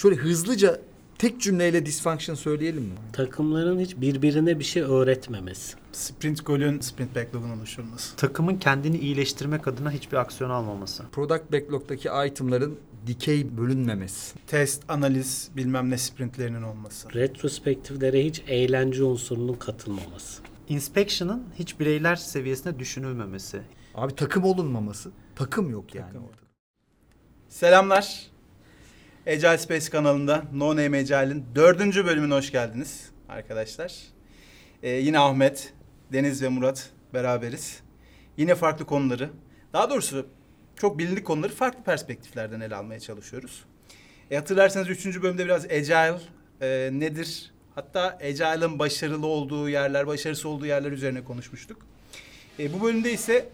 Şöyle hızlıca tek cümleyle dysfunction söyleyelim mi? Takımların hiç birbirine bir şey öğretmemesi. Sprint golün sprint backlog'un oluşturulması. Takımın kendini iyileştirmek adına hiçbir aksiyon almaması. Product backlog'daki itemların dikey bölünmemesi. Test, analiz, bilmem ne sprintlerinin olması. Retrospektiflere hiç eğlence unsurunun katılmaması. Inspection'ın hiç bireyler seviyesine düşünülmemesi. Abi takım olunmaması. Takım yok yani Takım. Selamlar. Agile Space kanalında No Name Agile'in dördüncü bölümüne hoş geldiniz arkadaşlar. Ee, yine Ahmet, Deniz ve Murat beraberiz. Yine farklı konuları, daha doğrusu çok bilindik konuları farklı perspektiflerden ele almaya çalışıyoruz. E, hatırlarsanız üçüncü bölümde biraz Agile e, nedir? Hatta Agile'ın başarılı olduğu yerler, başarısız olduğu yerler üzerine konuşmuştuk. E, bu bölümde ise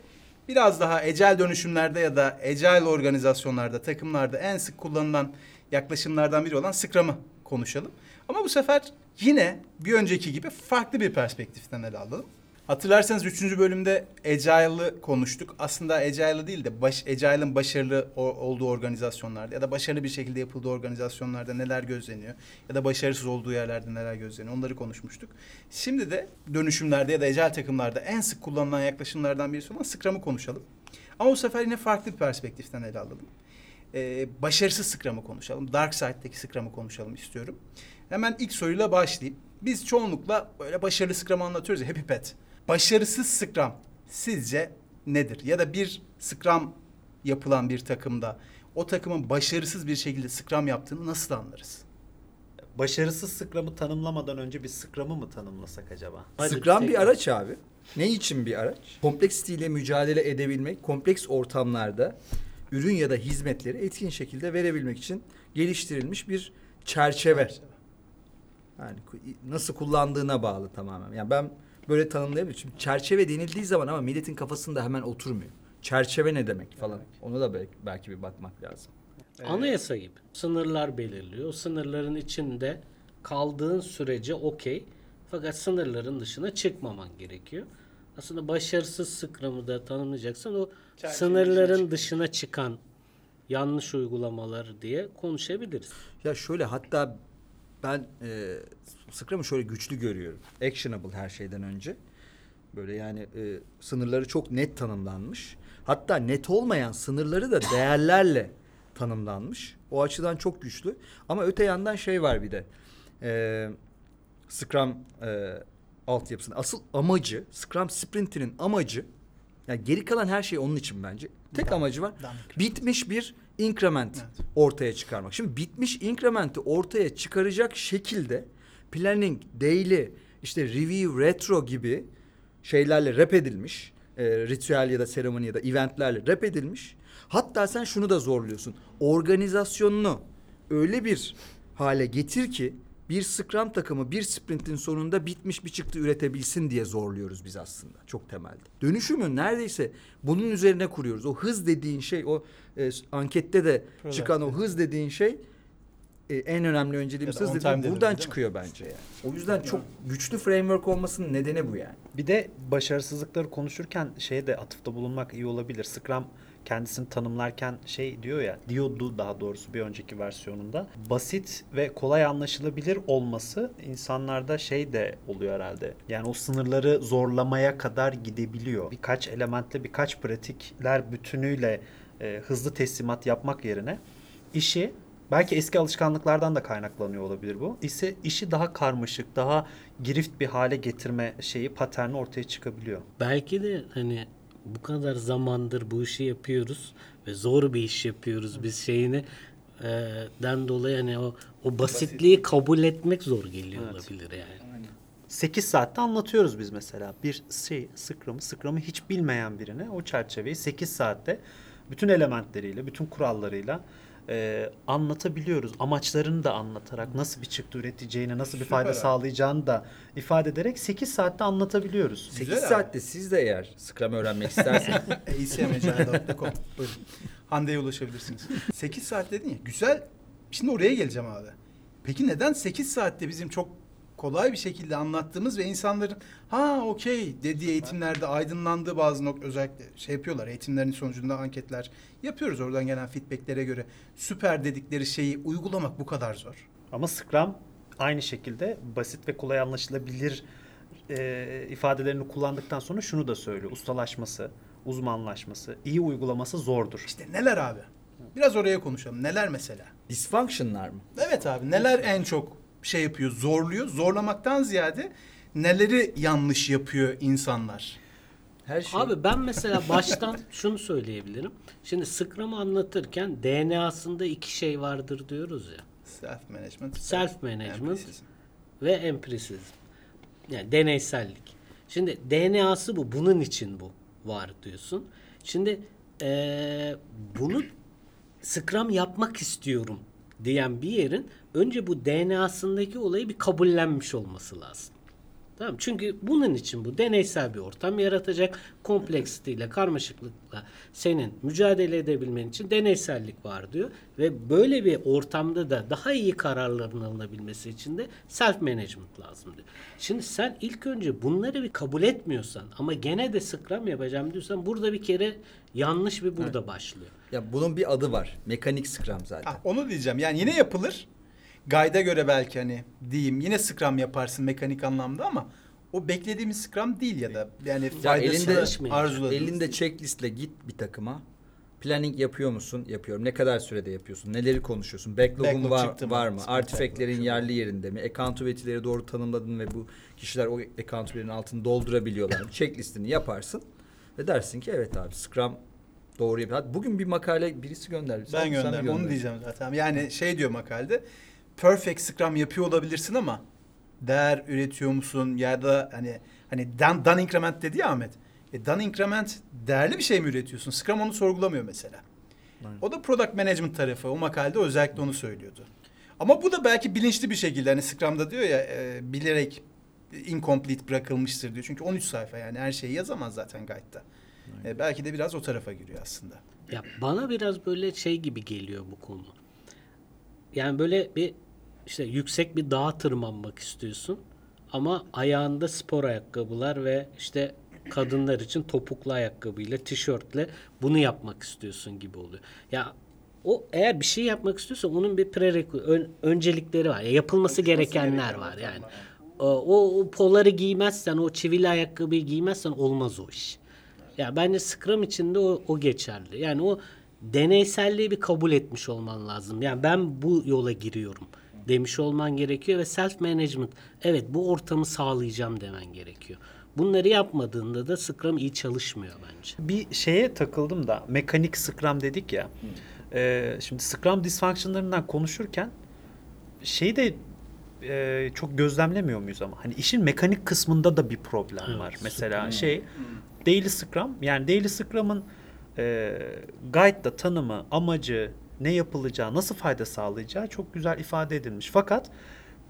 biraz daha Agile dönüşümlerde ya da Agile organizasyonlarda, takımlarda en sık kullanılan yaklaşımlardan biri olan Scrum'ı konuşalım. Ama bu sefer yine bir önceki gibi farklı bir perspektiften ele alalım. Hatırlarsanız üçüncü bölümde Agile'ı konuştuk. Aslında Agile'ı değil de baş, Agile'ın başarılı olduğu organizasyonlarda ya da başarılı bir şekilde yapıldığı organizasyonlarda neler gözleniyor ya da başarısız olduğu yerlerde neler gözleniyor onları konuşmuştuk. Şimdi de dönüşümlerde ya da Agile takımlarda en sık kullanılan yaklaşımlardan birisi olan Scrum'ı konuşalım. Ama bu sefer yine farklı bir perspektiften ele alalım. Ee, başarısız Scrum'ı konuşalım. Dark Side'deki Scrum'ı konuşalım istiyorum. Hemen ilk soruyla başlayayım. Biz çoğunlukla böyle başarılı Scrum'ı anlatıyoruz ya Happy Pet. Başarısız Scrum sizce nedir? Ya da bir Scrum yapılan bir takımda o takımın başarısız bir şekilde Scrum yaptığını nasıl anlarız? Başarısız Scrum'ı tanımlamadan önce bir Scrum'ı mı tanımlasak acaba? Hadi Scrum bir tekrar. araç abi. Ne için bir araç? Kompleksiteyle mücadele edebilmek, kompleks ortamlarda ürün ya da hizmetleri etkin şekilde verebilmek için geliştirilmiş bir çerçeve. Yani nasıl kullandığına bağlı tamamen. Yani ben böyle tanımlayabilirim. Şimdi çerçeve denildiği zaman ama milletin kafasında hemen oturmuyor. Çerçeve ne demek falan. Ona da belki, belki bir bakmak lazım. Anayasa gibi. Sınırlar belirliyor. Sınırların içinde kaldığın sürece okey. Fakat sınırların dışına çıkmaman gerekiyor. Aslında başarısız sıkramı da tanımlayacaksan o Sınırların dışına dışına çıkan yanlış uygulamalar diye konuşabiliriz. Ya şöyle hatta ben e, Scrum'ı şöyle güçlü görüyorum. Actionable her şeyden önce. Böyle yani e, sınırları çok net tanımlanmış. Hatta net olmayan sınırları da değerlerle tanımlanmış. O açıdan çok güçlü. Ama öte yandan şey var bir de. E, Scrum e, altyapısında. Asıl amacı, Scrum sprintinin amacı yani geri kalan her şey onun için bence. Tek amacı var. Bitmiş bir increment Evet. ortaya çıkarmak. Şimdi bitmiş increment'i ortaya çıkaracak şekilde planning, daily, işte review, retro gibi şeylerle rap edilmiş. E, ritüel ya da seremoni ya da eventlerle rap edilmiş. Hatta sen şunu da zorluyorsun. Organizasyonunu öyle bir hale getir ki bir Scrum takımı bir sprintin sonunda bitmiş bir çıktı üretebilsin diye zorluyoruz biz aslında çok temelde. Dönüşümü neredeyse bunun üzerine kuruyoruz. O hız dediğin şey o e, ankette de Product. çıkan o hız dediğin şey e, en önemli önceliğimiz hız delivery, buradan değil mi? çıkıyor bence yani. O yüzden çok güçlü framework olmasının nedeni bu yani. Bir de başarısızlıkları konuşurken şeye de atıfta bulunmak iyi olabilir. Scrum kendisini tanımlarken şey diyor ya, diyordu daha doğrusu bir önceki versiyonunda. Basit ve kolay anlaşılabilir olması insanlarda şey de oluyor herhalde. Yani o sınırları zorlamaya kadar gidebiliyor. Birkaç elementle, birkaç pratikler bütünüyle e, hızlı teslimat yapmak yerine işi belki eski alışkanlıklardan da kaynaklanıyor olabilir bu. İse işi daha karmaşık, daha girift bir hale getirme şeyi, paterni ortaya çıkabiliyor. Belki de hani bu kadar zamandır bu işi yapıyoruz ve zor bir iş yapıyoruz biz şeyini e, den dolayı hani o o basitliği kabul etmek zor geliyor Evet. olabilir yani. 8 saatte anlatıyoruz biz mesela. Bir şey, Scrum'ı, Scrum'ı hiç bilmeyen birine o çerçeveyi 8 saatte bütün elementleriyle, bütün kurallarıyla e, anlatabiliyoruz. Amaçlarını da anlatarak, nasıl bir çıktı üreteceğini, nasıl bir Süper fayda abi. sağlayacağını da ifade ederek 8 saatte anlatabiliyoruz. 8 Güzel abi. saatte siz de eğer Scrum öğrenmek isterseniz acmagile.com Buyurun. Hande'ye ulaşabilirsiniz. 8 saat dedin ya. Güzel. Şimdi oraya geleceğim abi. Peki neden 8 saatte bizim çok kolay bir şekilde anlattığımız ve insanların ha okey dediği eğitimlerde aydınlandığı bazı nok özellikle şey yapıyorlar. Eğitimlerin sonucunda anketler yapıyoruz oradan gelen feedbacklere göre. Süper dedikleri şeyi uygulamak bu kadar zor. Ama Scrum aynı şekilde basit ve kolay anlaşılabilir e, ifadelerini kullandıktan sonra şunu da söylüyor. Ustalaşması, uzmanlaşması, iyi uygulaması zordur. İşte neler abi? Biraz oraya konuşalım. Neler mesela? Dysfunction'lar mı? Evet abi neler en çok şey yapıyor, zorluyor? Zorlamaktan ziyade neleri yanlış yapıyor insanlar? Her şey. Abi ben mesela baştan şunu söyleyebilirim. Şimdi Scrum'ı anlatırken DNA'sında iki şey vardır diyoruz ya. Self management. Self management. ve empirisizm. Yani deneysellik. Şimdi DNA'sı bu. Bunun için bu var diyorsun. Şimdi eee, bunu Scrum yapmak istiyorum diyen bir yerin önce bu DNA'sındaki olayı bir kabullenmiş olması lazım. Tamam? Çünkü bunun için bu deneysel bir ortam yaratacak. Complexity ile karmaşıklıkla senin mücadele edebilmen için deneysellik var diyor. Ve böyle bir ortamda da daha iyi kararların alınabilmesi için de self management lazım diyor. Şimdi sen ilk önce bunları bir kabul etmiyorsan ama gene de Scrum yapacağım diyorsan burada bir kere yanlış bir burada başlıyor. Ya bunun bir adı var. Mekanik Scrum zaten. Ah, onu diyeceğim. Yani yine yapılır. Guide'a göre belki hani diyeyim yine Scrum yaparsın mekanik anlamda ama o beklediğimiz Scrum değil ya da yani Ya elinde arzuladığımız. elinde checklistle git bir takıma. Planning yapıyor musun? Yapıyorum. Ne kadar sürede yapıyorsun? Neleri konuşuyorsun? Backlog'un Backlog var, mı? var mı? Yok. yerli yerinde mi? Accountability'leri doğru tanımladın ve bu kişiler o accountability'nin altını doldurabiliyorlar mı? Checklistini yaparsın ve dersin ki evet abi Scrum doğru yapıyor. Bugün bir makale birisi gönderdi. Ben gönderdim. Onu diyeceğim zaten. Yani şey diyor makalede. Perfect Scrum yapıyor olabilirsin ama değer üretiyor musun ya da hani hani done, done increment dedi ya Ahmet. E done increment değerli bir şey mi üretiyorsun? Scrum onu sorgulamıyor mesela. Aynen. O da product management tarafı. O makalede özellikle onu söylüyordu. Ama bu da belki bilinçli bir şekilde hani Scrum'da diyor ya e, bilerek incomplete bırakılmıştır diyor. Çünkü 13 sayfa yani her şeyi yazamaz zaten guide'da. E, belki de biraz o tarafa giriyor aslında. Ya bana biraz böyle şey gibi geliyor bu konu. Yani böyle bir işte yüksek bir dağa tırmanmak istiyorsun ama ayağında spor ayakkabılar ve işte kadınlar için topuklu ayakkabıyla, tişörtle bunu yapmak istiyorsun gibi oluyor. Ya o eğer bir şey yapmak istiyorsa onun bir prerequisite ön- öncelikleri var. Ya yapılması gerekenler var yani. O, o poları giymezsen, o çivili ayakkabıyı giymezsen olmaz o iş. Ya bence Scrum içinde o, o geçerli. Yani o deneyselliği bir kabul etmiş olman lazım. Yani ben bu yola giriyorum demiş olman gerekiyor ve self management evet bu ortamı sağlayacağım demen gerekiyor. Bunları yapmadığında da Scrum iyi çalışmıyor bence. Bir şeye takıldım da mekanik Scrum dedik ya. Ee, şimdi Scrum dysfunctionlarından konuşurken şeyi de e, çok gözlemlemiyor muyuz ama hani işin mekanik kısmında da bir problem Evet, var. Mesela Scrum. şey Daily Scrum yani Daily Scrum'ın e, guide'da tanımı, amacı, ne yapılacağı, nasıl fayda sağlayacağı çok güzel ifade edilmiş. Fakat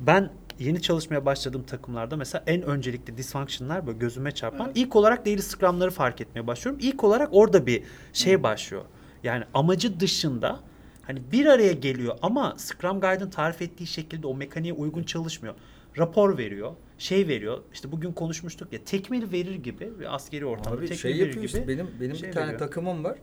ben yeni çalışmaya başladığım takımlarda mesela en öncelikli dysfunctionlar böyle gözüme çarpan ilk olarak daily scrum'ları fark etmeye başlıyorum. İlk olarak orada bir şey başlıyor. Yani amacı dışında hani bir araya geliyor ama Scrum Guide'ın tarif ettiği şekilde o mekaniğe uygun çalışmıyor. Rapor veriyor, şey veriyor. İşte bugün konuşmuştuk ya tekmil verir gibi bir askeri ortamda Abi tekmil şey verir gibi. Benim benim şey bir tane veriyor. takımım var.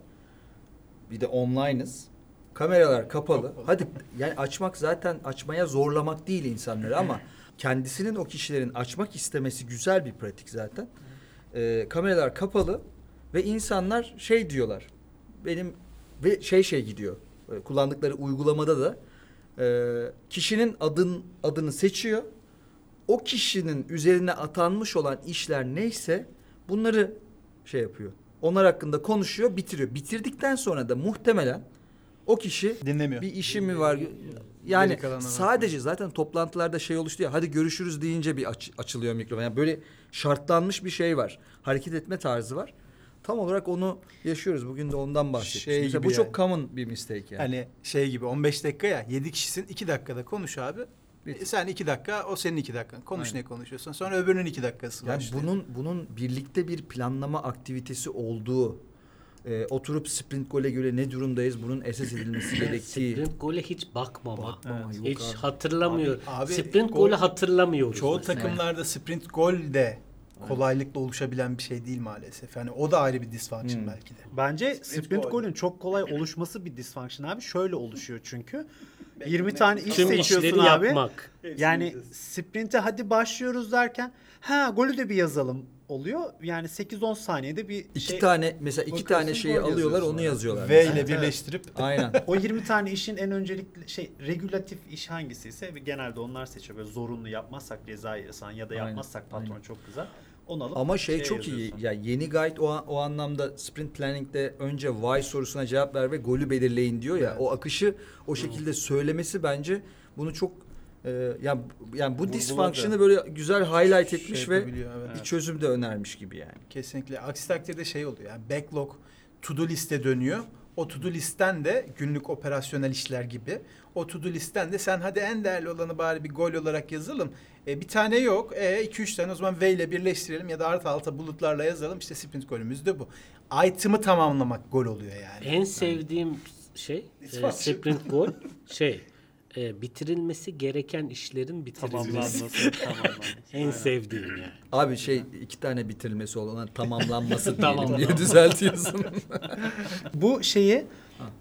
Bir de online'ız. Kameralar kapalı. Hadi yani açmak zaten açmaya zorlamak değil insanları ama kendisinin o kişilerin açmak istemesi güzel bir pratik zaten. Ee, kameralar kapalı ve insanlar şey diyorlar. Benim ve şey şey gidiyor. e, Kullandıkları uygulamada da e, kişinin adın adını seçiyor. O kişinin üzerine atanmış olan işler neyse bunları şey yapıyor. Onlar hakkında konuşuyor, bitiriyor. Bitirdikten sonra da muhtemelen o kişi Dinlemiyor. bir işi mi var? Yani sadece zaten toplantılarda şey oluştu ya hadi görüşürüz deyince bir aç- açılıyor mikrofon. Yani böyle şartlanmış bir şey var. Hareket etme tarzı var. Tam olarak onu yaşıyoruz. Bugün de ondan bahsettik. Şey Mesela bu çok yani. common bir mistake yani. Hani şey gibi 15 dakika ya 7 kişisin 2 dakikada konuş abi. E, Sen 2 dakika o senin 2 dakikan. Konuş Aynen. ne konuşuyorsun. Sonra öbürünün 2 dakikası Yani başlıyor. bunun bunun birlikte bir planlama aktivitesi olduğu e, oturup sprint gole göre ne durumdayız bunun esas edilmesi gerektiği. Sprint gole hiç bakmama. Bakmama, yok hiç abi. hatırlamıyor. Abi, Sprint gol- golü hatırlamıyoruz. Çoğu mesela. takımlarda sprint gol de kolaylıkla oluşabilen bir şey değil maalesef. Yani o da ayrı bir dysfunction Hmm. belki de. Bence Sprint sprint gol. golün çok kolay oluşması bir dysfunction abi. Şöyle oluşuyor çünkü. 20 tane iş Tüm seçiyorsun abi. yapmak. Yani sprinte hadi başlıyoruz derken ha golü de bir yazalım oluyor. Yani 8-10 saniyede bir İki şey tane mesela iki Bakıyorsun, tane şeyi gol alıyorlar yazıyorsun onu yazıyorlar. V mesela. ile birleştirip Aynen. o 20 tane işin en öncelikli şey regülatif iş hangisiyse genelde onlar seçiyor. Böyle zorunlu yapmazsak ceza yesan ya da Aynen, yapmazsak patron aynen. çok kızar. Onu alıp Ama şey şeye çok iyi. yazıyorsun. Ya yeni guide o, o anlamda sprint planning'de önce why sorusuna cevap ver ve golü belirleyin diyor ya. Evet. O akışı o şekilde söylemesi bence bunu çok e, yani yani bu dysfunction'ı böyle güzel highlight etmiş şey ve evet. bir çözüm de önermiş gibi yani. Kesinlikle. Aksi takdirde şey oluyor. Yani backlog to do liste dönüyor. O to do listten de günlük operasyonel işler gibi. O to do listten de sen hadi en değerli olanı bari bir gol olarak yazalım. E, bir tane yok. E, iki üç tane o zaman V ile birleştirelim ya da artı alta bulutlarla yazalım. İşte sprint golümüz de bu. Item'ı tamamlamak gol oluyor yani. En sevdiğim şey e, sprint gol şey e, bitirilmesi gereken işlerin bitirilmesi. tamamlanması. tamamlanması. En sevdiğim yani. Abi şey iki tane bitirilmesi olan tamamlanması diyelim Tamamlanma. diye düzeltiyorsun. Bu şeyi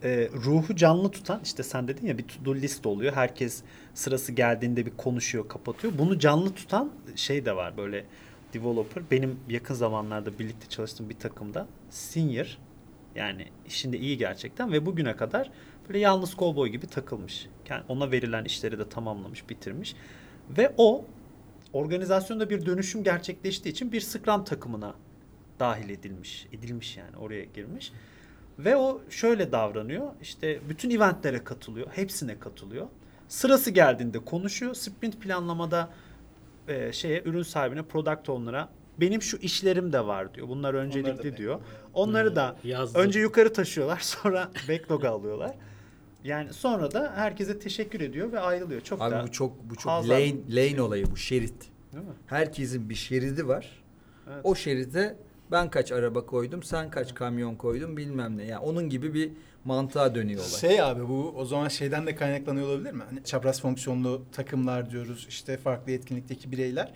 e, ruhu canlı tutan işte sen dedin ya bir to-do list oluyor. Herkes sırası geldiğinde bir konuşuyor, kapatıyor. Bunu canlı tutan şey de var böyle developer. Benim yakın zamanlarda birlikte çalıştığım bir takımda senior yani işinde iyi gerçekten ve bugüne kadar böyle yalnız kovboy gibi takılmış. Yani ona verilen işleri de tamamlamış, bitirmiş. Ve o organizasyonda bir dönüşüm gerçekleştiği için bir Scrum takımına dahil edilmiş. Edilmiş yani oraya girmiş. Ve o şöyle davranıyor. İşte bütün eventlere katılıyor. Hepsine katılıyor. Sırası geldiğinde konuşuyor. Sprint planlamada e, şeye ürün sahibine, product owner'a benim şu işlerim de var diyor. Bunlar öncelikli da diyor. Onları da Yazdım. önce yukarı taşıyorlar. Sonra backlog'a alıyorlar. Yani sonra da herkese teşekkür ediyor ve ayrılıyor. Çok da Abi bu çok bu çok Hazan. lane lane olayı bu şerit. Değil mi? Herkesin bir şeridi var. Evet. O şeride ben kaç araba koydum, sen kaç kamyon koydun bilmem ne. Yani onun gibi bir mantığa dönüyor olay. Şey abi bu o zaman şeyden de kaynaklanıyor olabilir mi? Hani çapraz fonksiyonlu takımlar diyoruz. işte farklı etkinlikteki bireyler.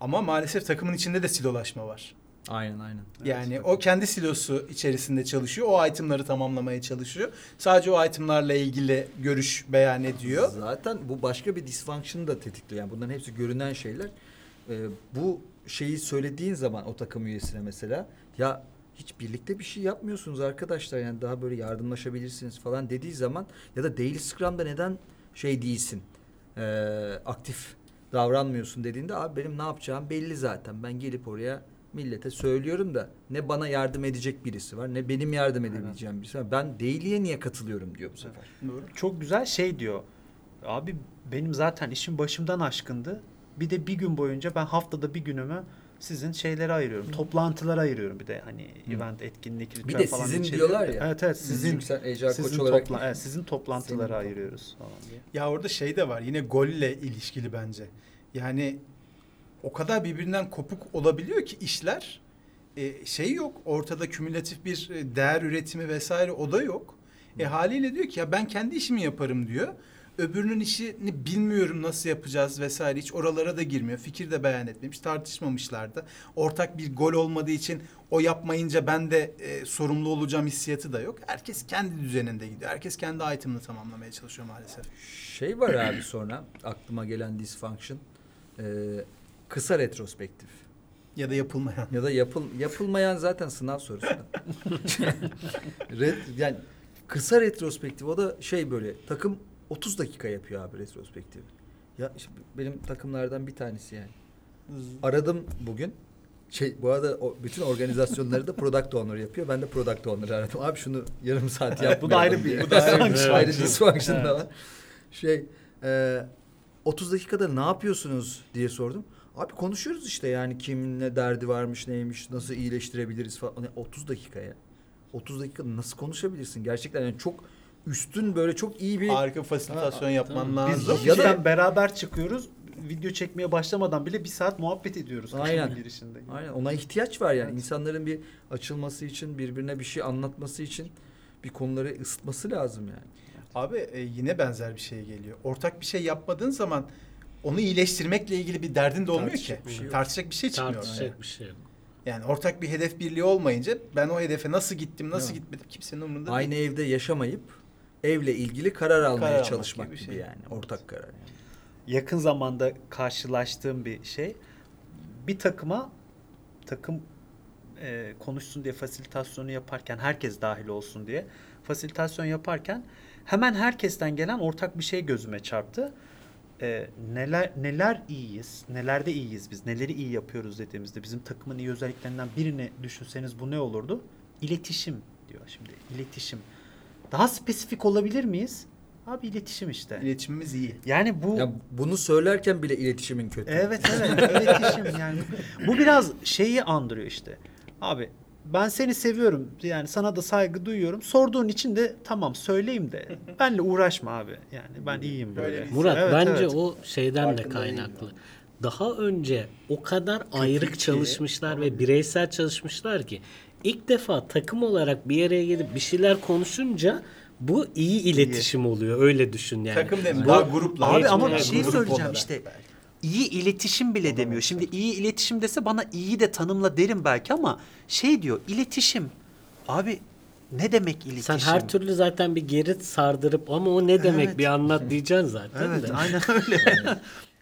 Ama maalesef takımın içinde de silolaşma var. Aynen aynen. Yani o kendi silosu içerisinde çalışıyor. O itemları tamamlamaya çalışıyor. Sadece o itemlarla ilgili görüş beyan ediyor. Zaten bu başka bir dysfunction'ı da tetikliyor. Yani bunların hepsi görünen şeyler. Ee, bu şeyi söylediğin zaman o takım üyesine mesela ya hiç birlikte bir şey yapmıyorsunuz arkadaşlar yani daha böyle yardımlaşabilirsiniz falan dediği zaman ya da Daily Scrum'da neden şey değilsin ee, aktif davranmıyorsun dediğinde abi benim ne yapacağım belli zaten ben gelip oraya millete söylüyorum da ne bana yardım edecek birisi var ne benim yardım edebileceğim birisi var ben Daily'ye niye katılıyorum diyor bu sefer. Çok güzel şey diyor. Abi benim zaten işim başımdan aşkındı. Bir de bir gün boyunca ben haftada bir günümü sizin şeylere ayırıyorum. Toplantılara ayırıyorum bir de hani event etkinlik ritüel Bir de falan sizin içeriyor. diyorlar ya. Evet evet Sizin sizin çünkü sen HR koç sizin olarak topla- evet, sizin toplantılara Senin- ayırıyoruz falan diye. Ya orada şey de var. Yine golle ilişkili bence. Yani o kadar birbirinden kopuk olabiliyor ki işler. E, şey yok. Ortada kümülatif bir e, değer üretimi vesaire o da yok. E haliyle diyor ki ya ben kendi işimi yaparım diyor. Öbürünün işini bilmiyorum nasıl yapacağız vesaire hiç oralara da girmiyor. Fikir de beyan etmemiş, tartışmamışlar da. Ortak bir gol olmadığı için o yapmayınca ben de e, sorumlu olacağım hissiyatı da yok. Herkes kendi düzeninde gidiyor. Herkes kendi item'ını tamamlamaya çalışıyor maalesef. Şey var abi sonra aklıma gelen dysfunction. Ee, kısa retrospektif. Ya da yapılmayan. Ya da yapıl yapılmayan zaten sınav sorusu. Ret, yani kısa retrospektif o da şey böyle takım 30 dakika yapıyor abi retrospektif. Ya işte benim takımlardan bir tanesi yani. Aradım bugün. Şey bu arada o, bütün organizasyonları da product owner yapıyor. Ben de product owner aradım. Abi şunu yarım saat yap. Bu da ayrı bir- bu da ayrı ayrı dysfunction da var. Şey e, 30 dakikada ne yapıyorsunuz diye sordum. Abi konuşuyoruz işte yani kimin ne derdi varmış neymiş nasıl iyileştirebiliriz falan. Hani 30 dakikaya. 30 dakikada nasıl konuşabilirsin? Gerçekten yani çok üstün böyle çok iyi bir Harika fasilitasyon Ha, yapman tamam. lazım. Biz Ya da- beraber çıkıyoruz. video çekmeye başlamadan bile bir saat muhabbet ediyoruz. Aynen. girişinde. Aynen ona ihtiyaç var yani. Evet. İnsanların bir açılması için, birbirine bir şey anlatması için bir konuları ısıtması lazım yani. Abi e, yine benzer bir şey geliyor. Ortak bir şey yapmadığın zaman onu iyileştirmekle ilgili bir derdin de olmuyor ki. Tartışacak bir şey yok. Tartışacak bir şey çıkmıyor. Tartışacak ortaya. bir şey yok. Yani ortak bir hedef birliği olmayınca ben o hedefe nasıl gittim, nasıl mi? gitmedim kimsenin umurunda Aynı değil. evde yaşamayıp evle ilgili karar almaya almak çalışmak gibi gibi, bir şey. yani. Ortak karar. Yani. yakın zamanda karşılaştığım bir şey. Bir takıma takım e, konuşsun diye fasilitasyonu yaparken herkes dahil olsun diye fasilitasyon yaparken hemen herkesten gelen ortak bir şey gözüme çarptı. E, neler neler iyiyiz, nelerde iyiyiz biz, neleri iyi yapıyoruz dediğimizde bizim takımın iyi özelliklerinden birini düşünseniz bu ne olurdu? İletişim diyor şimdi. İletişim. Daha spesifik olabilir miyiz? Abi iletişim işte. İletişimimiz iyi. Yani bu Ya bunu söylerken bile iletişimin kötü. Evet evet iletişim yani. Bu biraz şeyi andırıyor işte. Abi ben seni seviyorum yani sana da saygı duyuyorum. Sorduğun için de tamam söyleyeyim de benle uğraşma abi. Yani ben iyiyim böyle. Bir- Murat Evet, bence evet. o şeyden de Farkında değilim kaynaklı. Daha önce o kadar ayrık ki, çalışmışlar ve bireysel çalışmışlar ki ilk defa takım olarak bir araya gelip bir şeyler konuşunca bu iyi iletişim oluyor. Öyle düşün yani. Takım Bu- daha grupla. Abi ama bir şey söyleyeceğim olarak işte. belki. İyi iletişim bile demiyor. Şimdi iyi iletişim dese bana iyi de tanımla derim belki ama şey diyor iletişim. Abi ne demek iletişim? Sen her türlü zaten bir geri sardırıp ama o ne demek Evet. bir anlat diyeceksin zaten Evet de. aynen öyle.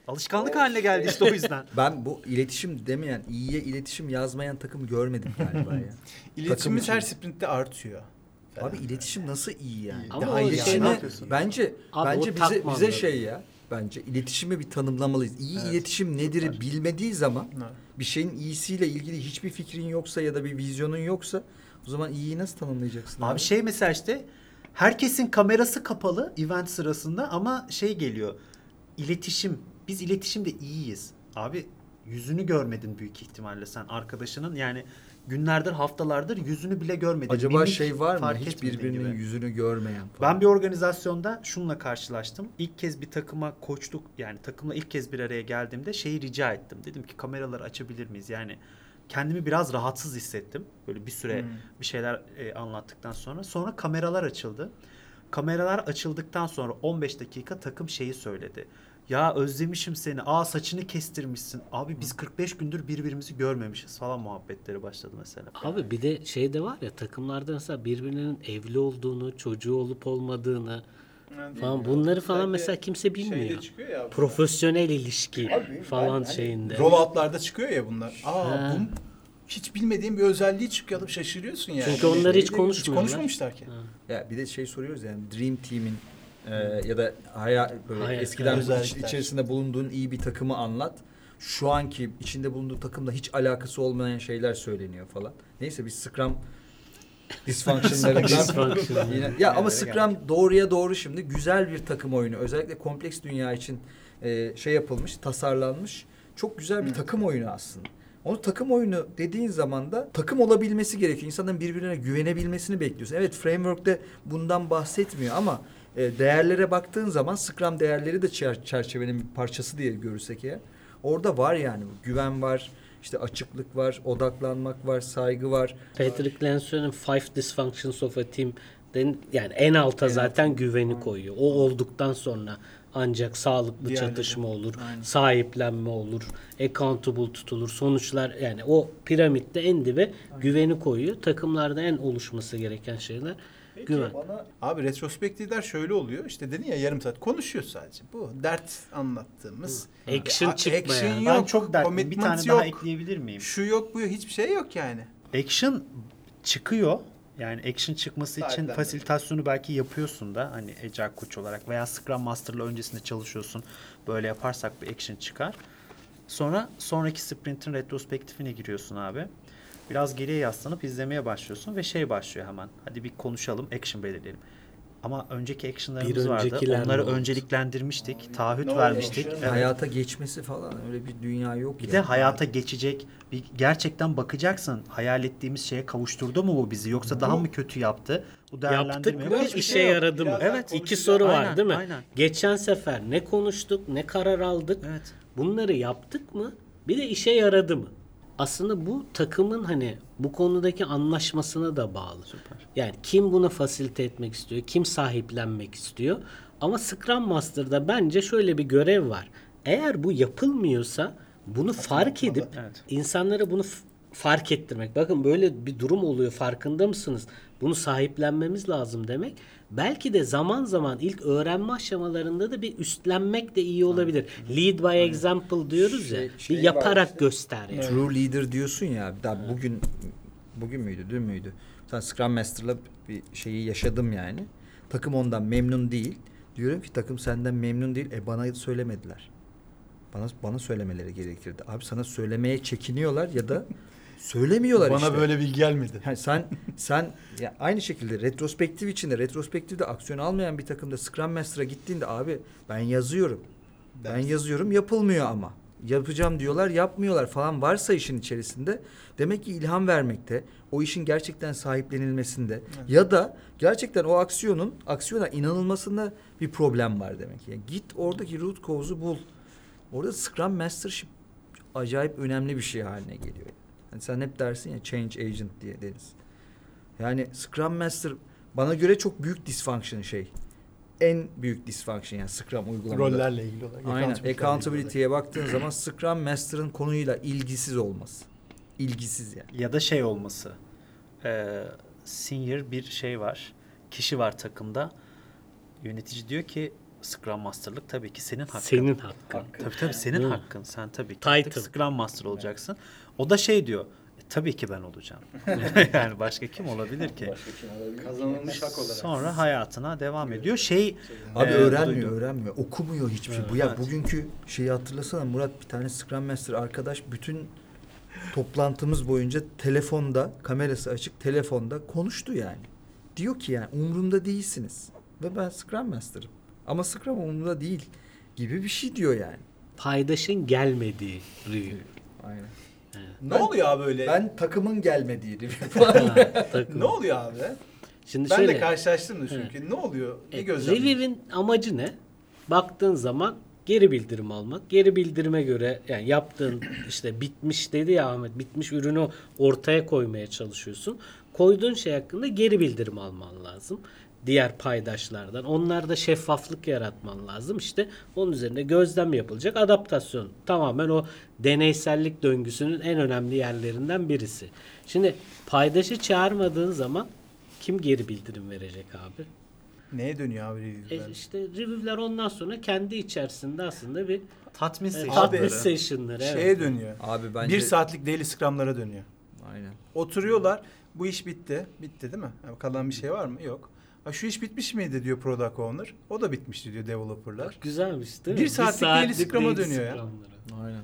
Alışkanlık haline geldi işte o yüzden. Ben bu iletişim demeyen, iyiye iletişim yazmayan takım görmedim galiba ya. İletişimimiz Takım her sprintte artıyor. Abi iletişim nasıl iyi yani? Ama Daha o iyi şey yani. İletişimi Ne ne- yapıyorsun? bence Abi bence o bize takma bize anladım. şey ya. Bence iletişimi bir tanımlamalıyız. İyi iletişim nedir bilmediği zaman Evet. bir şeyin iyisiyle ilgili hiçbir fikrin yoksa ya da bir vizyonun yoksa o zaman iyiyi nasıl tanımlayacaksın? Abi şey mesela işte herkesin kamerası kapalı event sırasında ama şey geliyor. İletişim. Biz iletişimde iyiyiz. Abi yüzünü görmedin büyük ihtimalle sen arkadaşının yani günlerdir haftalardır yüzünü bile görmedin. Acaba Mimik şey var mı? Hiç birbirinin gibi. yüzünü görmeyen falan. Ben bir organizasyonda şununla karşılaştım. İlk kez bir takıma koçluk yani takımla ilk kez bir araya geldiğimde şeyi rica ettim. Dedim ki kameraları açabilir miyiz? Yani kendimi biraz rahatsız hissettim. Böyle bir süre Hmm. bir şeyler e, anlattıktan sonra. Sonra kameralar açıldı. Kameralar açıldıktan sonra 15 dakika takım şeyi söyledi. Ya özlemişim seni. Aa saçını kestirmişsin. Abi biz 45 gündür birbirimizi görmemişiz falan muhabbetleri başladı mesela. Abi bir de şey de var ya takımlarda mesela birbirinin evli olduğunu, çocuğu olup olmadığını falan bunları falan mesela kimse bilmiyor. Şeyde çıkıyor ya. Profesyonel ilişki falan şeyinde. Rollout'larda çıkıyor ya bunlar. Aa Ha. bu hiç bilmediğin bir özelliği çıkıyor. Alıp şaşırıyorsun yani. Çünkü onları hiç Hiç konuşmuyorlar. konuşmamışlar ki. Ya bir de şey soruyoruz yani Dream Team'in e, ya da haya, böyle Hayat, eskiden iç- içerisinde bulunduğun iyi bir takımı anlat. Şu anki içinde bulunduğu takımla hiç alakası olmayan şeyler söyleniyor falan. Neyse biz Scrum dysfunctionlarından Dysfunction. yine ya ama Scrum doğruya doğru şimdi güzel bir takım oyunu. Özellikle kompleks dünya için e, şey yapılmış, tasarlanmış. Çok güzel bir takım oyunu aslında. Onu takım oyunu dediğin zaman da takım olabilmesi gerekiyor. İnsanların birbirine güvenebilmesini bekliyorsun. Evet framework'te bundan bahsetmiyor ama e, değerlere baktığın zaman Scrum değerleri de çer- çerçevenin bir parçası diye görürsek eğer. Orada var yani güven var, işte açıklık var, odaklanmak var, saygı var. Patrick Lensue'nin Five Dysfunctions of a Team den- yani en alta zaten güveni koyuyor. O olduktan sonra ancak sağlıklı Diğerleri. çatışma olur, Aynen. sahiplenme olur, accountable tutulur. Sonuçlar yani o piramitte en dibe güveni koyuyor. Takımlarda en oluşması gereken şeyler güven. Abi retrospektifler şöyle oluyor. İşte dedin ya yarım saat konuşuyor sadece. Bu dert anlattığımız. Action Ya, çıkmayan. Action Ben yok. çok dertliyim. Bir commitment tane yok. daha ekleyebilir miyim? Şu yok bu yok. Hiçbir şey yok yani. Action çıkıyor. Yani action çıkması için Sahiplenmek. fasilitasyonu belki yapıyorsun da hani Agile Coach olarak veya Scrum Master'la öncesinde çalışıyorsun. Böyle yaparsak bir action çıkar. Sonra sonraki sprintin retrospektifine giriyorsun abi. Biraz geriye yaslanıp izlemeye başlıyorsun ve şey başlıyor hemen. Hadi bir konuşalım, action belirleyelim. Ama önceki action'larımız Bir vardı. Onları oldu? önceliklendirmiştik. Taahhüt Ne oldu? vermiştik. Evet. Hayata geçmesi falan öyle bir dünya yok Bir ya. de hayata geçecek. Bir gerçekten bakacaksın. Hayal ettiğimiz şeye kavuşturdu mu bu bizi yoksa daha mı kötü yaptı? Bu Yaptık değerlendirme mı? yok. Hiçbir İşe şey yaradı mı? Evet. İki soru var Aynen, değil mi? aynen. Geçen sefer ne konuştuk, ne karar aldık? Evet. Bunları yaptık mı? Bir de işe yaradı mı? Aslında bu takımın hani bu konudaki anlaşmasına da bağlı. Yani kim bunu fasilite etmek istiyor, kim sahiplenmek istiyor. Ama Scrum Master'da bence şöyle bir görev var. Eğer bu yapılmıyorsa bunu fark edip Evet. insanlara bunu fark ettirmek. Bakın böyle bir durum oluyor farkında mısınız? Bunu sahiplenmemiz lazım demek. Belki de zaman zaman ilk öğrenme aşamalarında da bir üstlenmek de iyi olabilir. Lead by example diyoruz ya. Şey- şey bir var yaparak işte. göster yani. True leader diyorsun ya. Daha bugün bugün müydü, dün müydü? Sen Scrum Master'la bir şeyi yaşadım yani. Takım ondan memnun değil. Diyorum ki takım senden memnun değil. E bana söylemediler. Bana bana söylemeleri gerekirdi. Abi sana söylemeye çekiniyorlar ya da söylemiyorlar Bana işte. böyle bilgi gelmedi. Yani sen sen ya aynı şekilde retrospektif içinde retrospektifde aksiyon almayan bir takımda Scrum Master'a gittiğinde abi ben yazıyorum. Ben Dersin. yazıyorum yapılmıyor ama. Yapacağım diyorlar yapmıyorlar falan varsa işin içerisinde demek ki ilham vermekte, o işin gerçekten sahiplenilmesinde ya da gerçekten o aksiyonun aksiyona inanılmasında bir problem var demek. Yani git oradaki root cause'u bul. Orada Scrum Mastership acayip önemli bir şey haline geliyor. Yani sen hep dersin ya change agent diye deriz. Yani Scrum Master bana göre çok büyük dysfunction şey. En büyük dysfunction yani Scrum uygulamada. Rollerle ilgili olarak. Aynen. Accountability'ye baktığın zaman Scrum Master'ın konuyla ilgisiz olması. İlgisiz yani. Ya da şey olması. Ee, senior bir şey var. Kişi var takımda. Yönetici diyor ki Scrum Master'lık tabii ki senin hakkın. Senin hakkın. Tabii tabii senin hakkın. Sen tabii ki Title. Scrum Master olacaksın. O da şey diyor. "E, tabii ki ben olacağım. yani başka kim olabilir ki? Kazanılmış hak olarak. Sonra hayatına devam ediyor. Şey Abi e, öğrenmiyor, duydum. öğrenmiyor. Okumuyor hiçbir şey. Bu ya Evet. bugünkü şeyi hatırlasana Murat bir tane Scrum Master arkadaş bütün toplantımız boyunca telefonda, kamerası açık telefonda konuştu yani. Diyor ki yani umurumda değilsiniz. Ve ben Scrum Master'ım. Ama Scrum umurumda değil gibi bir şey diyor yani. Paydaşın gelmediği review. Aynen. Ne oluyor abi öyle? Ben takımın gelmediği takım. Ne oluyor abi? Şimdi Ben şöyle, de karşılaştım da çünkü. Ne oluyor? Ne e, gözlemliyorsun? Review'in amacı ne? Baktığın zaman geri bildirim almak. Geri bildirime göre yani yaptığın işte bitmiş dedi ya Ahmet bitmiş ürünü ortaya koymaya çalışıyorsun. Koyduğun şey hakkında geri bildirim alman lazım. Diğer paydaşlardan. Onlarda şeffaflık yaratman lazım. İşte onun üzerinde gözlem yapılacak. Adaptasyon. Tamamen o deneysellik döngüsünün en önemli yerlerinden birisi. Şimdi paydaşı çağırmadığın zaman kim geri bildirim verecek abi? Neye dönüyor abi E review'ler? işte review'ler ondan sonra kendi içerisinde aslında bir Tatmin e, session'ları. tatmin session'ları. evet. Şeye dönüyor. Abi bence... Bir saatlik daily scrum'lara dönüyor. Aynen. Oturuyorlar. Bu iş bitti. Bitti değil mi? Yani kalan bir şey var mı? Yok. Ha, şu iş bitmiş miydi diyor product owner. O da bitmişti diyor developerlar. Güzelmiş değil mi? Bir saatlik daily scrum'a daily dönüyor ya. Aynen.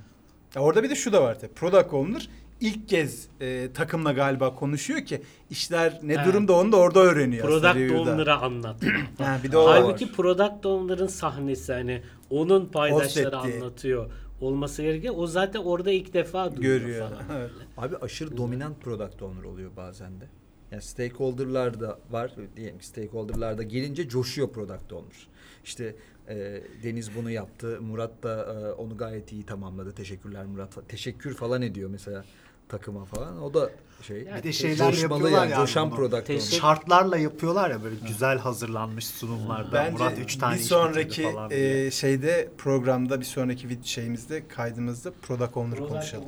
Ya orada bir de şu da var tabii. Product owner ilk kez e, takımla galiba konuşuyor ki işler ne Evet. durumda onu da orada öğreniyor Product owner'a anlatıyor. Ha, bir de o var. Halbuki product owner'ın sahnesi hani onun paydaşları anlatıyor olması gerekiyor. O zaten orada ilk defa duyuyor Görüyor. falan. Evet. Abi aşırı dominant product owner oluyor bazen de. Yani stakeholder'lar da var. Diyelim ki stakeholder'lar da gelince coşuyor product owner. İşte e, Deniz bunu yaptı. Murat da e, onu gayet iyi tamamladı. Teşekkürler Murat. Teşekkür falan ediyor mesela takıma falan. O da şey. Bir de şeyler coşmalı yapıyorlar yani. yani Coşan bunu. product Teşekkür-. Şartlarla yapıyorlar ya böyle güzel hazırlanmış sunumlarda. Bence Murat 3 tane bir iş sonraki bitirdi falan diye. e, şeyde programda bir sonraki vid- şeyimizde kaydımızda product owner Product- konuşalım.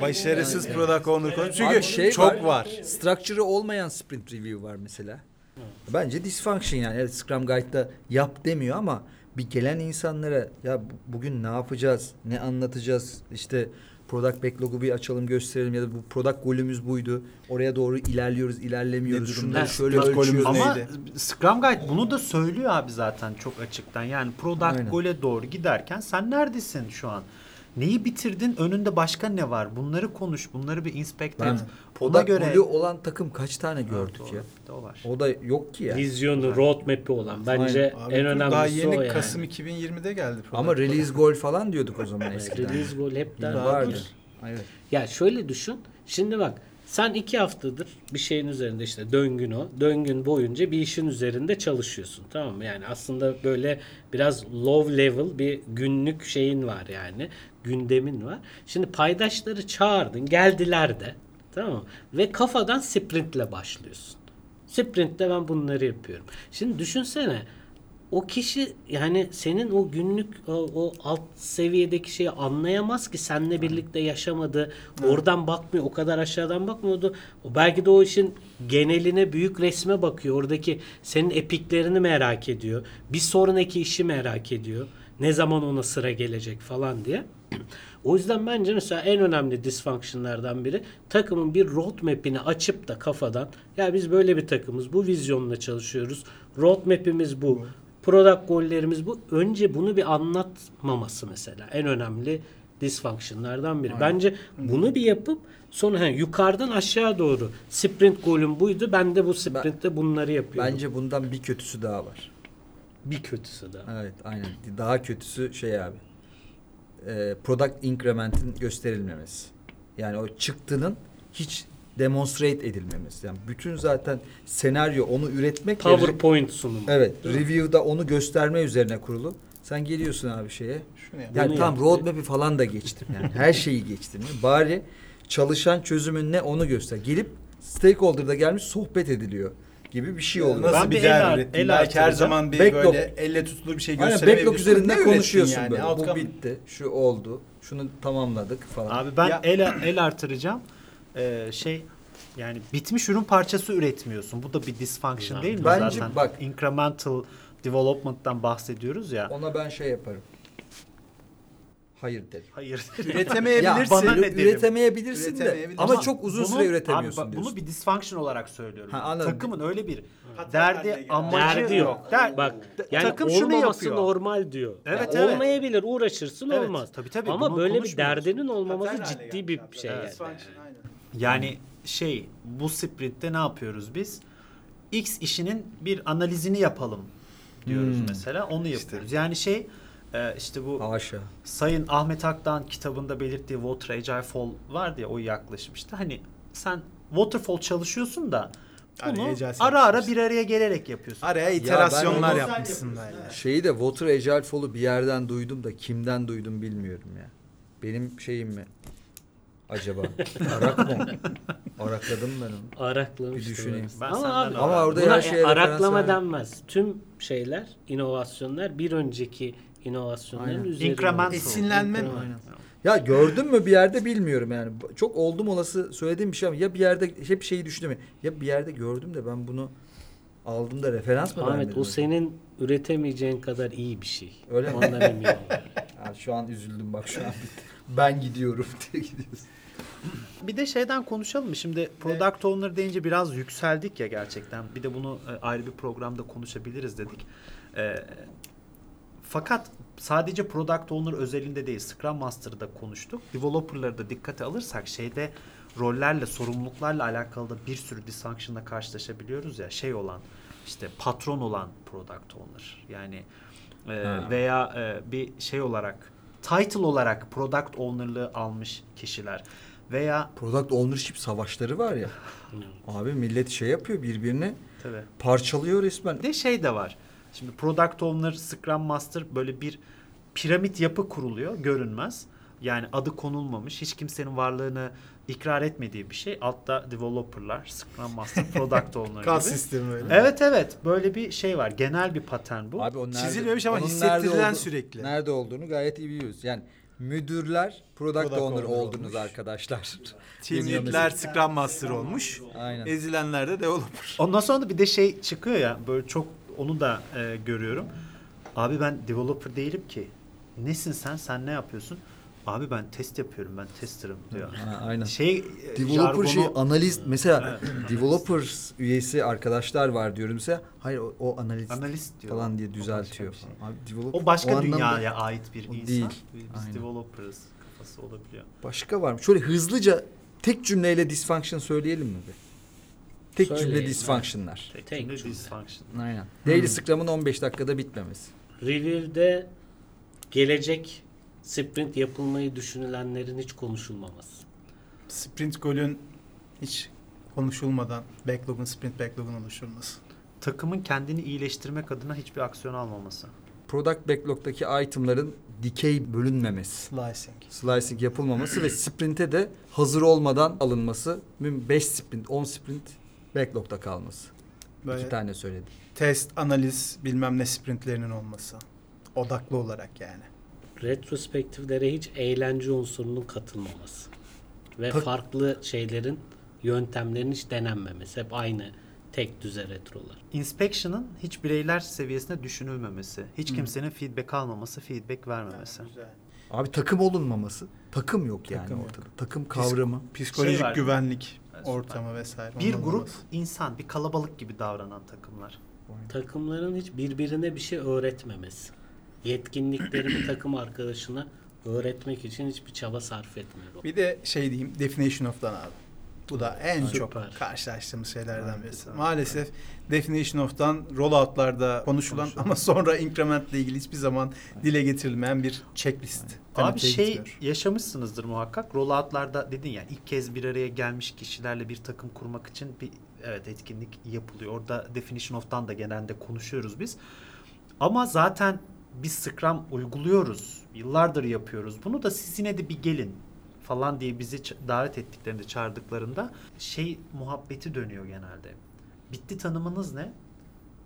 Başarısız Yani- product owner konuş. Çünkü Abi şey çok var. Structure'ı olmayan sprint review var mesela. Bence dysfunction yani. Evet Scrum Guide'da yap demiyor ama bir gelen insanlara ya bu- bugün ne yapacağız, ne anlatacağız, işte product backlog'u bir açalım gösterelim ya da bu product golümüz buydu. Oraya doğru ilerliyoruz, ilerlemiyoruz. Ne Şunları şöyle ölçüyoruz. Ama neydi? Scrum Guide bunu da söylüyor abi zaten çok açıktan. Yani product Aynen. goal'e doğru giderken sen neredesin şu an? Neyi bitirdin? Önünde başka ne var? Bunları konuş. Bunları bir inspect et. Ona göre golü olan takım kaç tane gördük Doğru, ya? O var. O da yok ki ya. Vizyonu, roadmap'i olan bence Abi en önemlisi daha yeni o yani. Kasım 2020'de geldi. Ama product. release gol falan diyorduk o zaman eskiden. Release goal hep der. vardı. Evet. Ya şöyle düşün. Şimdi bak sen iki haftadır bir şeyin üzerinde işte döngün o. Döngün boyunca bir işin üzerinde çalışıyorsun. Tamam mı? Yani aslında böyle biraz low level bir günlük şeyin var yani. Gündemin var. Şimdi paydaşları çağırdın. Geldiler de. Tamam mı? Ve kafadan sprintle başlıyorsun. Sprintte ben bunları yapıyorum. Şimdi düşünsene o kişi yani senin o günlük o, o alt seviyedeki şeyi anlayamaz ki seninle birlikte yaşamadı. Oradan bakmıyor. O kadar aşağıdan bakmıyordu. O belki de o işin geneline büyük resme bakıyor. Oradaki senin epiklerini merak ediyor. Bir sonraki işi merak ediyor. Ne zaman ona sıra gelecek falan diye. O yüzden bence mesela en önemli dysfunctionlardan biri takımın bir roadmap'ini açıp da kafadan ya biz böyle bir takımız bu vizyonla çalışıyoruz. Roadmap'imiz bu. Product gollerimiz bu. Önce bunu bir anlatmaması mesela en önemli dysfunctionlardan biri. Bence bunu bir yapıp sonra he, yukarıdan aşağı doğru sprint golüm buydu. Ben de bu sprintte bunları yapıyorum. Bence bundan bir kötüsü daha var. Bir kötüsü de. Evet aynen. Daha kötüsü şey abi. Ee, product increment'in gösterilmemesi. Yani o çıktının hiç demonstrate edilmemesi. Yani bütün zaten senaryo onu üretmek PowerPoint sunumu. Evet, review'da onu gösterme üzerine kurulu. Sen geliyorsun abi şeye. Şunu yap. Yani Bunu tam yaptı. roadmap'i falan da geçtim yani. Her şeyi geçtim. Bari çalışan çözümün ne onu göster. Gelip stakeholder'da gelmiş sohbet ediliyor gibi bir şey oluyor. Nasıl Ben bir el- ürettin? el Belki her zaman bir Backlog. böyle elle tutulur bir şey Aynen gösteremeyebilirsin. backlog üzerinde Ne ürettin konuşuyorsun yani? böyle. Outcome- Bu bitti, şu oldu, şunu tamamladık falan. Abi ben Ya- el el artıracağım. Ee, şey yani bitmiş ürün parçası üretmiyorsun. Bu da bir dysfunction değil mi Bence zaten? bak- incremental development'tan bahsediyoruz ya. Ona ben şey yaparım. Hayır derim. Hayır. Ya Üretemeyebilirsin. bana ne derim? üretemeyebilirsin de Üretemeyebilirsin. ama Ama çok uzun Bunu- süre üretemiyorsun abi bak, diyorsun. Bunu bir dysfunction olarak söylüyorum. Ha, anladım. Takımın öyle bir derdi amacı Derdi yok. Der- Bak yani takım şunu olmaması yapıyor. normal diyor. Evet, Yani evet. Olmayabilir uğraşırsın Evet, olmaz. tabii, tabii, Ama bunu böyle bir konuşmuyoruz. derdinin olmaması ciddi bir şey yani. Yani şey bu sprintte ne yapıyoruz biz? X işinin bir analizini yapalım diyoruz Hmm. mesela. Onu yapıyoruz. Yani şey e, işte bu Haşa. Sayın Ahmet Akdağ'ın kitabında belirttiği Water Agile Fall vardı ya o yaklaşmıştı. Hani sen waterfall çalışıyorsun da Araya bunu Agile ara ara bir araya gelerek yapıyorsun. Araya iterasyonlar onu- yapmışsın böyle. Şeyi de Water Agile Fall'u bir yerden duydum da kimden duydum bilmiyorum ya. Benim şeyim mi? Acaba? Arak mı? Arakladım ben onu. Araklamıştım. Bir düşüneyim. Ben Ama abi, Ama orada her şeye referans araklama verdim. denmez. Tüm şeyler, inovasyonlar bir önceki inovasyonların Aynen. üzerine. Incremental. Esinlenme? Incremental. Ya gördün mü bir yerde bilmiyorum yani. Çok oldum olası söylediğim bir şey ama ya bir yerde hep şeyi düşündüm. Ya bir yerde gördüm de ben bunu aldım da referans mı Ahmet o senin üretemeyeceğin kadar iyi bir şey. Öyle mi? Ondan eminim. Ya şu an üzüldüm bak şu an bitti. Ben gidiyorum diye gidiyorsun. Bir de şeyden konuşalım mı? Şimdi product owner deyince biraz yükseldik ya gerçekten. Bir de bunu e, ayrı bir programda konuşabiliriz dedik. E, fakat sadece product owner özelinde değil, Scrum Master'da konuştuk. Developer'ları da dikkate alırsak şeyde rollerle, sorumluluklarla alakalı da bir sürü dysfunction'la karşılaşabiliyoruz ya. Şey olan, işte patron olan product owner. Yani e, Ha. veya e, bir şey olarak title olarak product owner'lığı almış kişiler veya Product ownership savaşları var ya. Abi millet şey yapıyor birbirini tabii parçalıyor resmen. Bir de şey de var. Şimdi Product Owner, Scrum Master böyle bir piramit yapı kuruluyor. Görünmez. Yani adı konulmamış. Hiç kimsenin varlığını ikrar etmediği bir şey. Altta developerlar, Scrum Master, Product Owner gibi. sistemi öyle. Evet evet. Böyle bir şey var. Genel bir patern bu. Abi o nerede, Çizilmemiş ama onun hissettirilen nerede oldu- sürekli. Nerede olduğunu gayet iyi biliyoruz. Yani müdürler product, Product owner, owner oldunuz olmuş. arkadaşlar. Team Deniyor lead'ler. Scrum Master olmuş. Aynen. Ezilenler de developer. Ondan sonra da bir de şey çıkıyor ya. Böyle çok onu da e, görüyorum. Abi ben developer değilim ki. Nesin sen? Sen ne yapıyorsun? Abi ben test yapıyorum. Ben tester'ım diyor. Ha, aynen. Şey e, Developer şey jargonu- analist mesela developers üyesi arkadaşlar var diyorum mesela. Hayır o, o analist, Analist diyor. falan diye O başka düzeltiyor şey. Abi developer O başka o anlamda- dünyaya ait bir insan. değil. Biz Aynen. developers kafası olabiliyor. Başka var mı? Şöyle hızlıca tek cümleyle dysfunction söyleyelim mi? bir? Tek cümle Söyleyin, dysfunction'lar. Tek, Tek cümle cümle. dysfunction. Aynen. Daily Scrum'ın 15 dakikada bitmemesi. Review'de gelecek sprint yapılmayı düşünülenlerin hiç konuşulmaması. Sprint golün hiç konuşulmadan backlog'un sprint backlog'un oluşturulması. Takımın kendini iyileştirmek adına hiçbir aksiyon almaması. Product backlog'daki itemların dikey bölünmemesi. Slicing. Slicing yapılmaması ve sprint'e de hazır olmadan alınması. 5 sprint, 10 sprint backlog'da kalması. Böyle İki tane söyledim. test, analiz, bilmem ne sprintlerinin olması. Odaklı olarak yani. Retrospektiflere hiç eğlence unsurunun katılmaması. Ve Tak- farklı şeylerin, yöntemlerin hiç denenmemesi. Hep aynı tek düze retrolar. Inspection'ın hiç bireyler seviyesinde düşünülmemesi. Hiç kimsenin feedback almaması, feedback vermemesi. Abi takım olunmaması. Takım yok yani Takım yok. ortada. Takım kavramı. Psikolojik Şey var. güvenlik. Ortamı vesaire. Bir grup olması. insan, bir kalabalık gibi davranan takımlar. Takımların hiç birbirine bir şey öğretmemesi. Yetkinliklerini takım arkadaşına öğretmek için hiçbir çaba sarf etmiyor. Bir de şey diyeyim Definition of'tan abi. Bu da en Süper. çok karşılaştığımız şeylerden birisi. Maalesef Definition of'tan rollout'larda konuşulan Konuşulan. ama sonra increment'le ilgili hiçbir zaman dile getirilmeyen bir checklist. Abi şey gitmiyor. yaşamışsınızdır muhakkak. Rollout'larda dedin ya ilk kez bir araya gelmiş kişilerle bir takım kurmak için bir evet etkinlik yapılıyor. Orada Definition of'tan da genelde konuşuyoruz biz. Ama zaten biz Scrum uyguluyoruz. Yıllardır yapıyoruz. Bunu da siz yine de bir gelin falan diye bizi davet ettiklerinde, çağırdıklarında şey muhabbeti dönüyor genelde. Bitti tanımınız ne?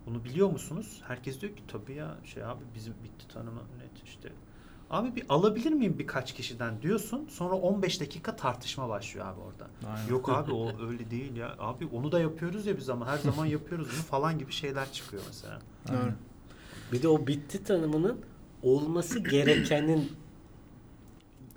Bunu biliyor musunuz? Herkes diyor ki tabii ya şey abi bizim bitti tanımı net işte. Abi bir alabilir miyim birkaç kişiden diyorsun. Sonra 15 dakika tartışma başlıyor abi orada. Aynen. Yok abi o öyle değil ya. Abi onu da yapıyoruz ya biz ama her zaman yapıyoruz bunu falan gibi şeyler çıkıyor mesela. Doğru. Bir de o bitti tanımının olması gerekenin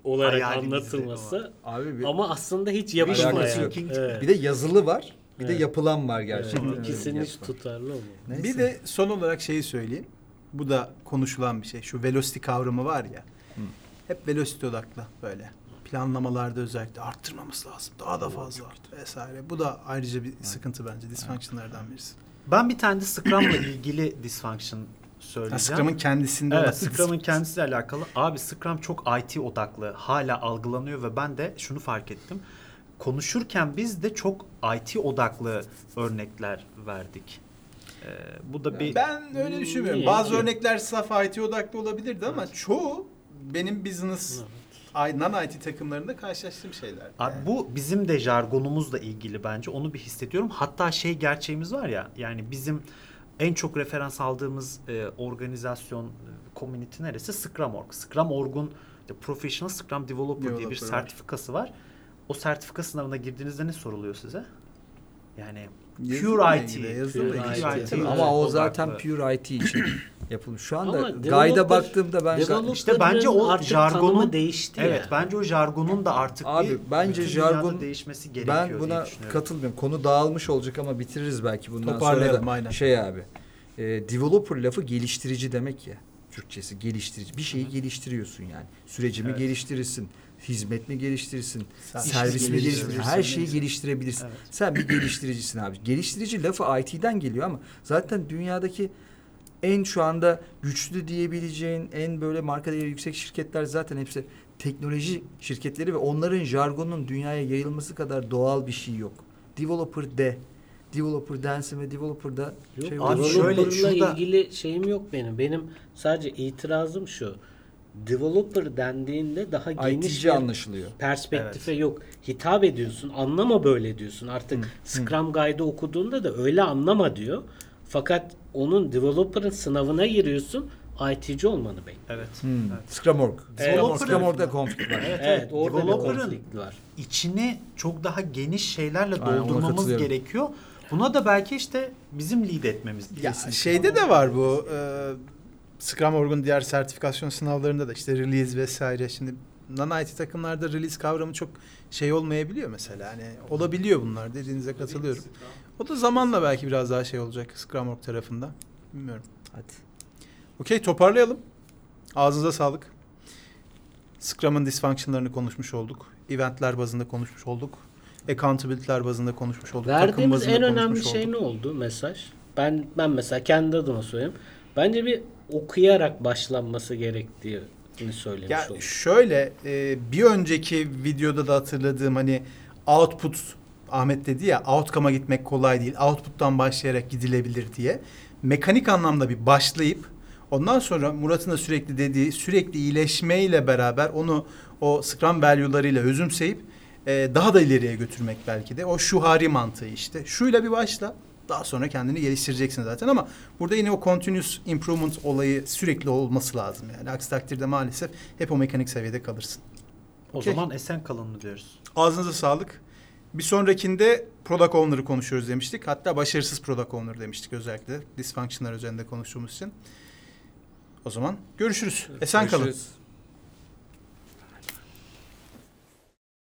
olarak Hayalimizde anlatılması Abi bir, ama aslında hiç yapılmayan. yok. Evet. bir de yazılı var. Bir de Evet. yapılan var gerçekten. Evet, İkisinin hiç tutarlı olmuyor. Neyse. Bir de son olarak şeyi söyleyeyim. Bu da konuşulan bir şey. Şu velocity kavramı var ya. Hı. Hep velocity odaklı böyle. Planlamalarda özellikle arttırmamız lazım. Daha da fazla vesaire. Bu da ayrıca bir sıkıntı bence. Dysfunction'lardan birisi. Ben bir tane de Scrum'la ilgili dysfunction söyleyeceğim. Scrum'ın kendisinde Evet, Scrum'ın kendisiyle alakalı. Abi Scrum çok IT odaklı. Hala algılanıyor ve ben de şunu fark ettim. Konuşurken biz de çok IT odaklı örnekler verdik. Ee, bu da bir Ben öyle düşünmüyorum. Niye Bazı ki? örnekler saf IT odaklı olabilirdi ama çoğu benim business non-IT takımlarında karşılaştığım şeyler. Abi bu bizim de jargonumuzla ilgili bence. Onu bir hissediyorum. Hatta şey gerçeğimiz var ya. Yani bizim en çok referans aldığımız e, organizasyon, e, community neresi? Scrum.org. Scrum.org'un de Professional Scrum Developer, diye bir Developer sertifikası var. O sertifika sınavına girdiğinizde ne soruluyor size? Yani Pure IT. Pure ilgili IT. Ama o zaten pure IT için yapılmış. Şu anda Ama Guide'a developer- baktığımda ben Developer'ın İşte bence o artık jargonun- tanımı değişti Evet ya. bence o jargonun da artık Abi, bir bence bütün dünyada jargon- değişmesi gerekiyor ben diye buna düşünüyorum. katılmıyorum. Konu dağılmış olacak ama bitiririz belki bundan sonra Toparlayalım, da. aynen. Şey abi. E, developer lafı geliştirici demek ya. Türkçesi geliştirici. Bir şeyi geliştiriyorsun yani. Süreci mi Evet. geliştirirsin? Hizmet mi geliştirirsin? Sen servis mi geliştirirsin? Her şeyi geliştirebilirsin. Evet. Sen bir geliştiricisin abi. Geliştirici lafı IT'den geliyor ama zaten dünyadaki en şu anda güçlü diyebileceğin en böyle marka değeri yüksek şirketler zaten hepsi teknoloji şirketleri ve onların jargonunun dünyaya yayılması kadar doğal bir şey yok. Developer de. Developer densin ve developer da Yok, şey Abi şöyle, şurada- ilgili şeyim yok benim. Benim sadece itirazım şu. Developer dendiğinde daha geniş IT'ci bir anlaşılıyor. perspektife yok. Hitap ediyorsun. Anlama böyle diyorsun. Artık Hı, Scrum Guide'ı okuduğunda da öyle anlama diyor. Fakat onun developer'ın sınavına giriyorsun. IT'ci olmanı bekliyor. Evet. Hmm. evet. Scrum.org. Evet. Scrum.org- Scrum.org'da konflik var. Evet, Evet, evet. orada Developer'ın konflikt var. içini çok daha geniş şeylerle Aynen, doldurmamız gerekiyor. Buna da belki işte bizim lead etmemiz Ya şeyde de var bu e, Scrum.org'un diğer sertifikasyon sınavlarında da işte release vesaire. Şimdi non-IT takımlarda release kavramı çok şey olmayabiliyor mesela. Hani olabiliyor bunlar dediğinize katılıyorum. O da zamanla belki biraz daha şey olacak Scrum.org tarafından. Bilmiyorum. Hadi. Okey toparlayalım. Ağzınıza sağlık. Scrum'ın dysfunctionlarını konuşmuş olduk. Eventler bazında konuşmuş olduk. Accountability'ler bazında konuşmuş olduk. takım Verdiğimiz en önemli şey olduk. ne oldu mesaj? Ben ben mesela kendi adıma söyleyeyim. Bence bir okuyarak başlanması gerektiğini söylemiş Ya oldum. şöyle e, bir önceki videoda da hatırladığım hani output Ahmet dedi ya outcome'a gitmek kolay değil. Output'tan başlayarak gidilebilir diye. Mekanik anlamda bir başlayıp ondan sonra Murat'ın da sürekli dediği sürekli iyileşmeyle beraber onu o Scrum value'larıyla özümseyip e, daha da ileriye götürmek belki de. O şuhari mantığı işte. Şuyla bir başla. Daha sonra kendini geliştireceksin zaten ama burada yine o continuous improvement olayı sürekli olması lazım yani. Aksi takdirde maalesef hep o mekanik seviyede kalırsın. O Okey. zaman esen kalın mı diyoruz? Ağzınıza sağlık. Bir sonrakinde product owner'ı konuşuyoruz demiştik. Hatta başarısız product owner demiştik özellikle. Dysfunction'lar üzerinde konuştuğumuz için. O zaman görüşürüz. Esen kalın. Görüşürüz.